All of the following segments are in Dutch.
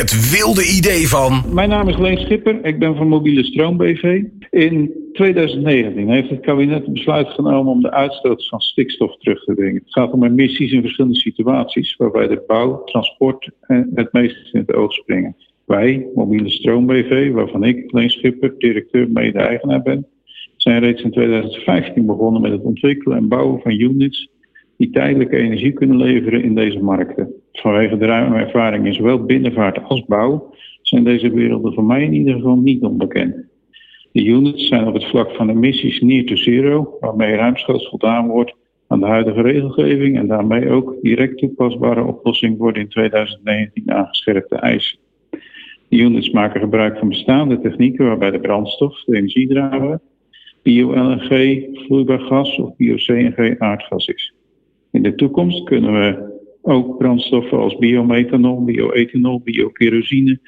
Het wilde idee van. Mijn naam is Leen Schipper, ik ben van Mobiele Stroom BV. In 2019 heeft het kabinet besluit genomen om de uitstoot van stikstof terug te brengen. Het gaat om emissies in verschillende situaties waarbij de bouw, transport het meest in het oog springen. Wij, Mobiele Stroom BV, waarvan ik, Leen Schipper, directeur mede-eigenaar ben, zijn reeds in 2015 begonnen met het ontwikkelen en bouwen van units die tijdelijke energie kunnen leveren in deze markten. Vanwege de ruime ervaring in zowel binnenvaart als bouw zijn deze werelden voor mij in ieder geval niet onbekend. De units zijn op het vlak van emissies near to zero, waarmee ruimschoots voldaan wordt aan de huidige regelgeving en daarmee ook direct toepasbare oplossing voor de in 2019 aangescherpte eisen. De units maken gebruik van bestaande technieken waarbij de brandstof, de energiedrager, bio-LNG, vloeibaar gas of bio-CNG aardgas is. In de toekomst kunnen we ook brandstoffen als biomethanol, bioethanol, biokerosine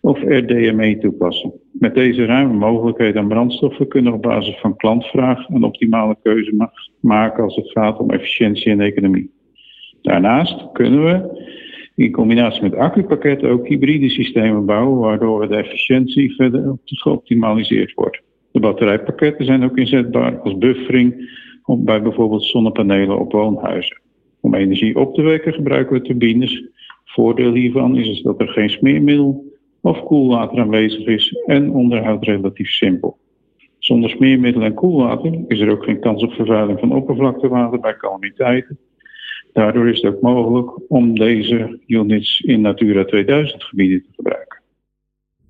of RDME toepassen. Met deze ruime mogelijkheden aan brandstoffen kunnen we op basis van klantvraag een optimale keuze maken als het gaat om efficiëntie en economie. Daarnaast kunnen we in combinatie met accupakketten ook hybride systemen bouwen, waardoor de efficiëntie verder geoptimaliseerd wordt. De batterijpakketten zijn ook inzetbaar als buffering bij bijvoorbeeld zonnepanelen op woonhuizen. Om energie op te wekken gebruiken we turbines. Voordeel hiervan is dat er geen smeermiddel of koelwater aanwezig is en onderhoud relatief simpel. Zonder smeermiddel en koelwater is er ook geen kans op vervuiling van oppervlaktewater bij calamiteiten. Daardoor is het ook mogelijk om deze units in Natura 2000 gebieden te gebruiken.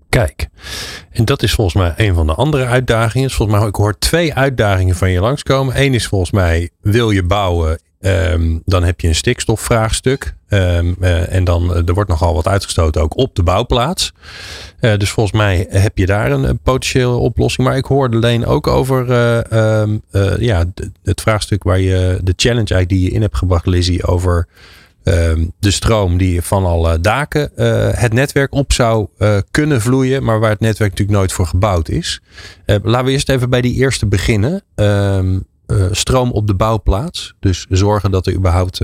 Kijk, en dat is volgens mij een van de andere uitdagingen. Volgens mij, ik hoor twee uitdagingen van je langskomen. Eén is volgens mij, wil je bouwen, um, dan heb je een stikstofvraagstuk. Um, uh, en dan, uh, er wordt nogal wat uitgestoten ook op de bouwplaats. Uh, dus volgens mij heb je daar een, potentiële oplossing. Maar ik hoorde alleen ook over um, ja, het vraagstuk waar je, de challenge eigenlijk die je in hebt gebracht, Lizzie, over Ehm, de stroom die van alle daken het netwerk op zou kunnen vloeien, maar waar het netwerk natuurlijk nooit voor gebouwd is. Laten we eerst even bij die eerste beginnen. Um, stroom op de bouwplaats. Dus zorgen dat er überhaupt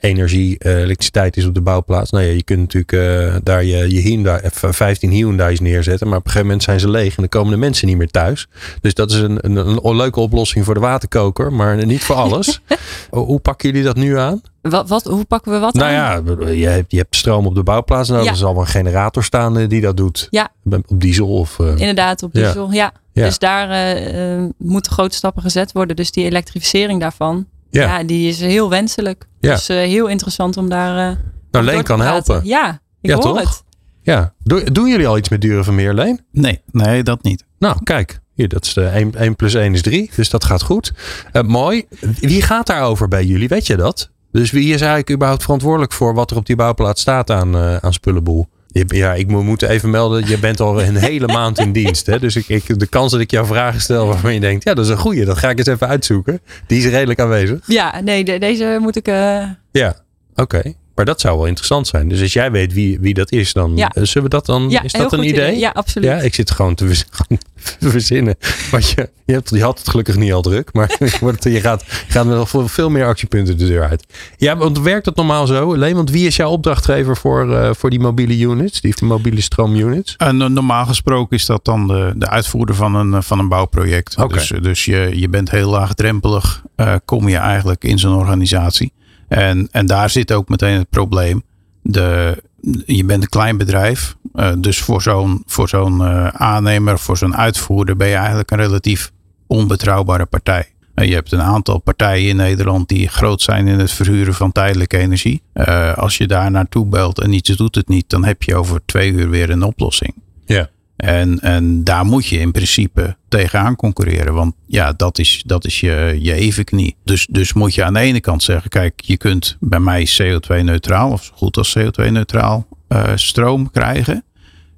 energie, elektriciteit is op de bouwplaats. Nou ja, je kunt natuurlijk daar je, je Hyundai, 15 Hyundai's neerzetten, maar op een gegeven moment zijn ze leeg en dan komen de mensen niet meer thuis. Dus dat is een, een, een leuke oplossing voor de waterkoker, maar niet voor alles. Hoe pakken jullie dat nu aan? Wat, wat, hoe pakken we wat nou aan? ja, je hebt, je hebt stroom op de bouwplaats nodig. Ja. Er zal wel een generator staan eh, die dat doet. Ja. Op diesel of... Uh, Inderdaad, op diesel. Ja. ja. Dus daar uh, moeten grote stappen gezet worden. Dus die elektrificering daarvan, ja. die is heel wenselijk. Ja. Dus heel interessant om daar... nou, Leen kan helpen. Ja, ik hoor toch? het. Ja. doen jullie al iets met Duren van Meer, Leen? Nee, nee, dat niet. Nou, kijk. Hier, dat is de 1, 1 plus 1 is 3. Dus dat gaat goed. mooi. Wie gaat daarover bij jullie? Weet je dat? Dus wie is eigenlijk überhaupt verantwoordelijk voor wat er op die bouwplaats staat aan, uh, aan spullenboel? Ja, ik moet even melden, je bent al een hele maand in dienst. Hè? Dus ik, ik, de kans dat ik jou vragen stel waarvan je denkt, ja, dat is een goeie, dat ga ik eens even uitzoeken. Die is redelijk aanwezig. Ja, nee, de, deze moet ik. Uh... Ja, oké. Maar dat zou wel interessant zijn. Dus als jij weet wie, wie dat is, dan ja. zullen we dat dan. Ja, is dat een idee? idee? Ja, absoluut. Ja, ik zit gewoon te verzinnen. Want je, je, hebt, je had het gelukkig niet al druk, maar je gaat, gaat met nog veel meer actiepunten de deur uit. Ja, want werkt dat normaal zo? Leen, want wie is jouw opdrachtgever voor, uh, voor die mobiele units, die mobiele stroomunits? Uh, normaal gesproken is dat dan de, de uitvoerder van een, van een bouwproject. Okay. Dus, dus je, je bent heel laagdrempelig, uh, kom je eigenlijk in zo'n organisatie. En, en daar zit ook meteen het probleem. De, je bent een klein bedrijf. Uh, dus voor zo'n uh, aannemer, voor zo'n uitvoerder ben je eigenlijk een relatief onbetrouwbare partij. Uh, je hebt een aantal partijen in Nederland die groot zijn in het verhuren van tijdelijke energie. als je daar naartoe belt en iets doet het niet, dan heb je over twee uur weer een oplossing. Ja. En, en daar moet je in principe tegenaan concurreren. Want ja, dat is, dat is je, je evenknie. Dus, dus moet je aan de ene kant zeggen: kijk, je kunt bij mij CO2-neutraal, of zo goed als CO2-neutraal, uh, stroom krijgen.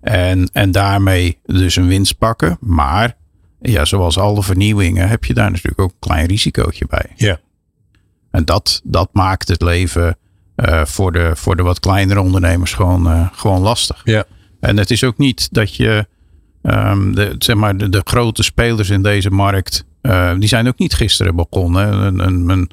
En, en daarmee dus een winst pakken. Maar ja, zoals alle vernieuwingen heb je daar natuurlijk ook een klein risicootje bij. Ja. En dat, dat maakt het leven uh, voor, de, voor de wat kleinere ondernemers gewoon, uh, gewoon lastig. Ja. En het is ook niet dat je, um, de, zeg maar, de, grote spelers in deze markt, uh, die zijn ook niet gisteren begonnen. Een, een, een,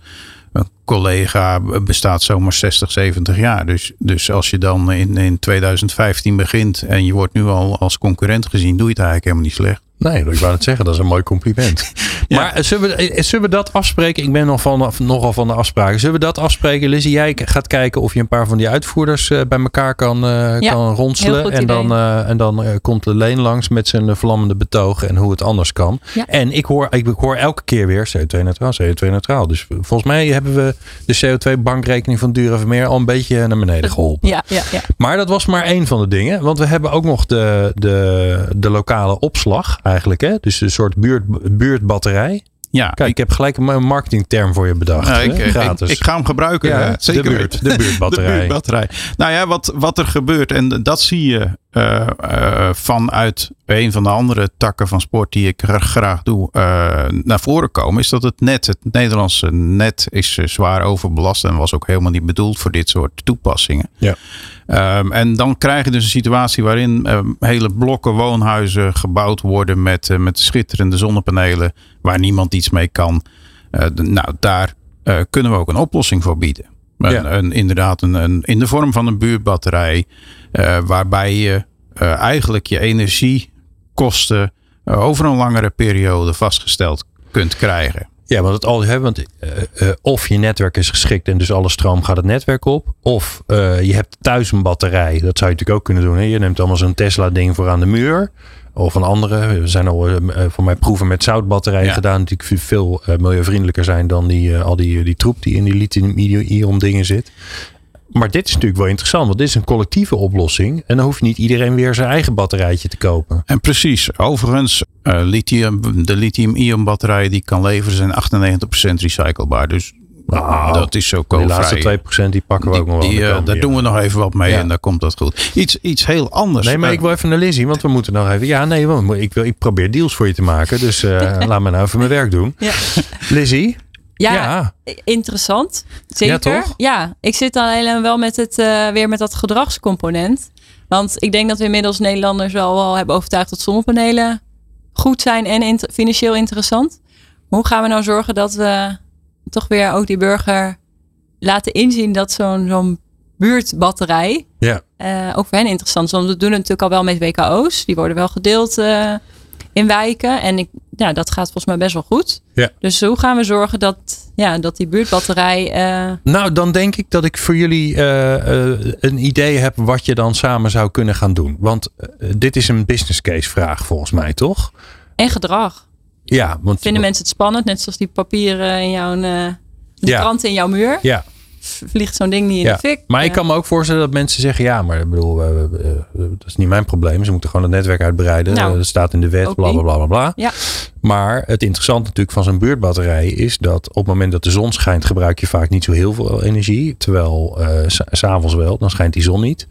een collega bestaat zomaar 60, 70 jaar. Dus, dus als je dan in, in 2015 begint en je wordt nu al als concurrent gezien, doe je het eigenlijk helemaal niet slecht. Nee, ik wou het zeggen, dat is een mooi compliment. Maar eh, zullen we, eh, zullen we dat afspreken? Ik ben nog van, nogal van de afspraken. Zullen we dat afspreken? Lizzie, jij gaat kijken of je een paar van die uitvoerders uh, bij elkaar kan, uh, ja, kan ronselen. En dan, uh, en dan komt Leen langs met zijn vlammende betoog en hoe het anders kan. Ja. En ik hoor, ik hoor elke keer weer CO2-neutraal, CO2-neutraal. Dus volgens mij hebben we de CO2-bankrekening van Dura Vermeer al een beetje naar beneden geholpen. Ja, ja, ja. Maar dat was maar één van de dingen. Want we hebben ook nog de, de, de lokale opslag eigenlijk. Hè? Dus een soort buurt, buurtbatterij. Ja, Kijk, ik heb gelijk een marketingterm voor je bedacht. Ja, ik, Gratis. Ik, ik, ga hem gebruiken. Ja, Zeker de, buurt, de buurtbatterij. de buurtbatterij. Nou ja, wat, wat er gebeurt, en dat zie je uh, uh, vanuit een van de andere takken van sport die ik graag doe, uh, naar voren komen, is dat het net, het Nederlandse net, is zwaar overbelast en was ook helemaal niet bedoeld voor dit soort toepassingen. Ja. Um, en dan krijg je dus een situatie waarin um, hele blokken woonhuizen gebouwd worden met, met schitterende zonnepanelen, waar niemand iets mee kan. nou, daar kunnen we ook een oplossing voor bieden. Ja. Een, inderdaad, een, een, in de vorm van een buurtbatterij. Uh, waarbij je uh, eigenlijk je energiekosten uh, over een langere periode vastgesteld kunt krijgen. Ja, want het al hebben, want of je netwerk is geschikt en dus alle stroom gaat het netwerk op. Of je hebt thuis een batterij. Dat zou je natuurlijk ook kunnen doen. Hè? Je neemt allemaal zo'n Tesla ding voor aan de muur. Of een andere. We zijn al voor mij proeven met zoutbatterijen ja. gedaan. Die veel milieuvriendelijker zijn dan die, al die, die troep die in die lithium-ion dingen zit. Maar dit is natuurlijk wel interessant, want dit is een collectieve oplossing. En dan hoeft niet iedereen weer zijn eigen batterijtje te kopen. En precies, overigens, uh, lithium, de lithium-ion batterijen die kan leveren zijn 98% recyclebaar. Dus nou, dat is zo De laatste 2% die pakken we ook nog wel. Die, uh, daar doen we nog even wat mee ja. en dan komt dat goed. Iets, iets heel anders. Nee, maar ik wil even naar Lizzie, want we moeten nog even. Ja, nee, want ik, wil, ik probeer deals voor je te maken. Dus uh, laat me nou even mijn werk doen. Ja. Lizzie, ja, interessant. Zeker. Ja, ja, ik zit helemaal wel met het, uh, weer met dat gedragscomponent. Want ik denk dat we inmiddels Nederlanders wel, wel hebben overtuigd dat zonnepanelen goed zijn en in, financieel interessant. hoe gaan we nou zorgen dat we toch weer ook die burger laten inzien dat zo'n zo'n buurtbatterij ja. Uh, ook voor hen interessant is. Want we doen het natuurlijk al wel met WKO's. Die worden wel gedeeld uh, in wijken. En ik, ja, dat gaat volgens mij best wel goed. Ja. Dus hoe gaan we zorgen dat, ja, dat die buurtbatterij. Uh... Nou, dan denk ik dat ik voor jullie uh, uh, een idee heb wat je dan samen zou kunnen gaan doen. Want dit is een business case vraag volgens mij, toch? En gedrag. Ja, want vinden mensen het spannend, net zoals die papieren in jouw de ja. in jouw muur. Ja, vliegt zo'n ding niet in ja. de fik. Maar ik kan me ook voorstellen dat mensen zeggen: ja, maar ik bedoel, dat is niet mijn probleem. Ze moeten gewoon het netwerk uitbreiden. Nou, dat staat in de wet, bla bla bla bla. Ja. Maar het interessante natuurlijk van zo'n buurtbatterij is dat op het moment dat de zon schijnt, gebruik je vaak niet zo heel veel energie. Terwijl uh, s'avonds wel, dan schijnt die zon niet.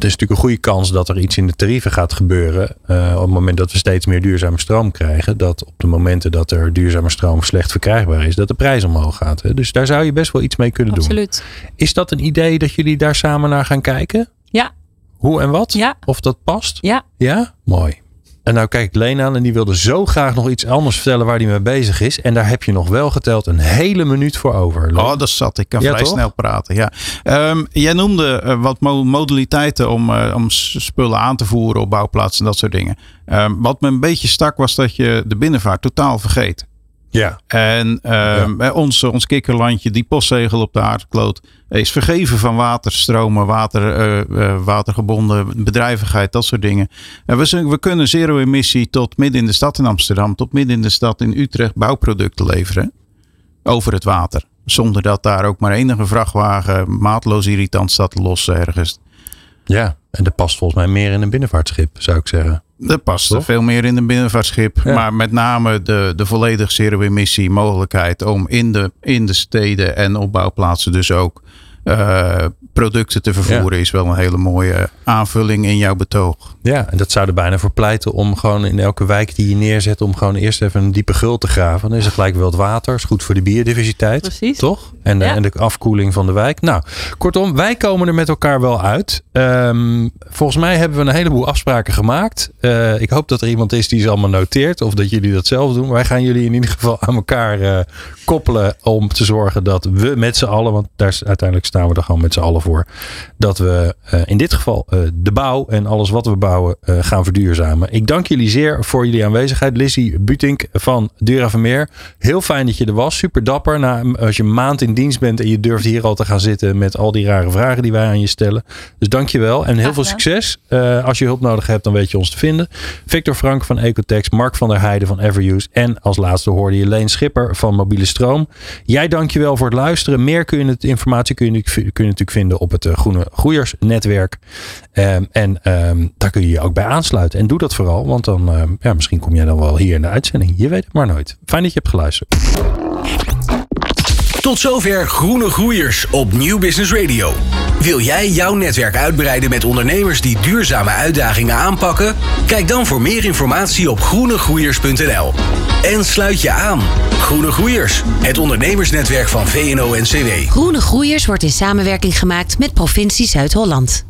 Er is natuurlijk een goede kans dat er iets in de tarieven gaat gebeuren. Uh, op het moment dat we steeds meer duurzame stroom krijgen. Dat op de momenten dat er duurzame stroom slecht verkrijgbaar is, dat de prijs omhoog gaat. Hè? Dus daar zou je best wel iets mee kunnen Absoluut. doen. Is dat een idee dat jullie daar samen naar gaan kijken? Ja. Hoe en wat? Ja. Of dat past? Ja. Ja? Mooi. En nou kijk ik Leen aan en die wilde zo graag nog iets anders vertellen waar hij mee bezig is. En daar heb je nog wel geteld een hele minuut voor over. Leen. Oh, dat zat. Ik kan ja, vrij toch? snel praten. Ja. Um, jij noemde uh, wat modaliteiten om, uh, om spullen aan te voeren op bouwplaatsen en dat soort dingen. Um, wat me een beetje stak was dat je de binnenvaart totaal vergeet. Ja. En um, ja. ons, ons kikkerlandje, die postzegel op de aardkloot, is vergeven van waterstromen, water, uh, uh, watergebonden bedrijvigheid, dat soort dingen. En we, we kunnen zero-emissie tot midden in de stad in Amsterdam, tot midden in de stad in Utrecht bouwproducten leveren over het water. Zonder dat daar ook maar enige vrachtwagen maatloos irritant staat te lossen ergens. Ja, en dat past volgens mij meer in een binnenvaartschip, zou ik zeggen. Dat past Toch? veel meer in een binnenvaartschip. Ja. Maar met name de, de volledig zero-emissie mogelijkheid om in de, in de steden en op bouwplaatsen dus ook producten te vervoeren is wel een hele mooie aanvulling in jouw betoog. Ja, en dat zou er bijna voor pleiten om gewoon in elke wijk die je neerzet, om gewoon eerst even een diepe gul te graven. Dan is er gelijk wel het water, is goed voor de biodiversiteit. Precies. Toch? En, en de afkoeling van de wijk. Nou, kortom, wij komen er met elkaar wel uit. Ehm, volgens mij hebben we een heleboel afspraken gemaakt. Uh, ik hoop dat er iemand is die ze allemaal noteert. Of dat jullie dat zelf doen. Wij gaan jullie in ieder geval aan elkaar uh, koppelen. Om te zorgen dat we met z'n allen. Want daar uiteindelijk staan we er gewoon met z'n allen voor. Dat we uh, in dit geval de bouw en alles wat we bouwen gaan verduurzamen. Ik dank jullie zeer voor jullie aanwezigheid. Lizzie Butink van Dura Vermeer. Heel fijn dat je er was. Super dapper. Na, als je een maand in dienst bent en je durft hier al te gaan zitten met al die rare vragen die wij aan je stellen. Dus dank je wel en heel veel succes. Als je hulp nodig hebt, dan weet je ons te vinden. Victor Frank van Ecotex, Mark van der Heijden van Everuse en als laatste hoorde je Leen Schipper van Mobiele Stroom. Jij dank je wel voor het luisteren. Meer kun je het, informatie kun je, kun je natuurlijk vinden op het uh, Groene Groeiersnetwerk. Um, en um, daar kun je je ook bij aansluiten. En doe dat vooral, want dan um, ja, misschien kom jij dan wel hier in de uitzending. Je weet het maar nooit. Fijn dat je hebt geluisterd. Tot zover Groene Groeiers op Nieuw Business Radio. Wil jij jouw netwerk uitbreiden met ondernemers die duurzame uitdagingen aanpakken? Kijk dan voor meer informatie op groenegroeiers.nl. En sluit je aan. Groene Groeiers, het ondernemersnetwerk van VNO-NCW. Groene Groeiers wordt in samenwerking gemaakt met provincie Zuid-Holland.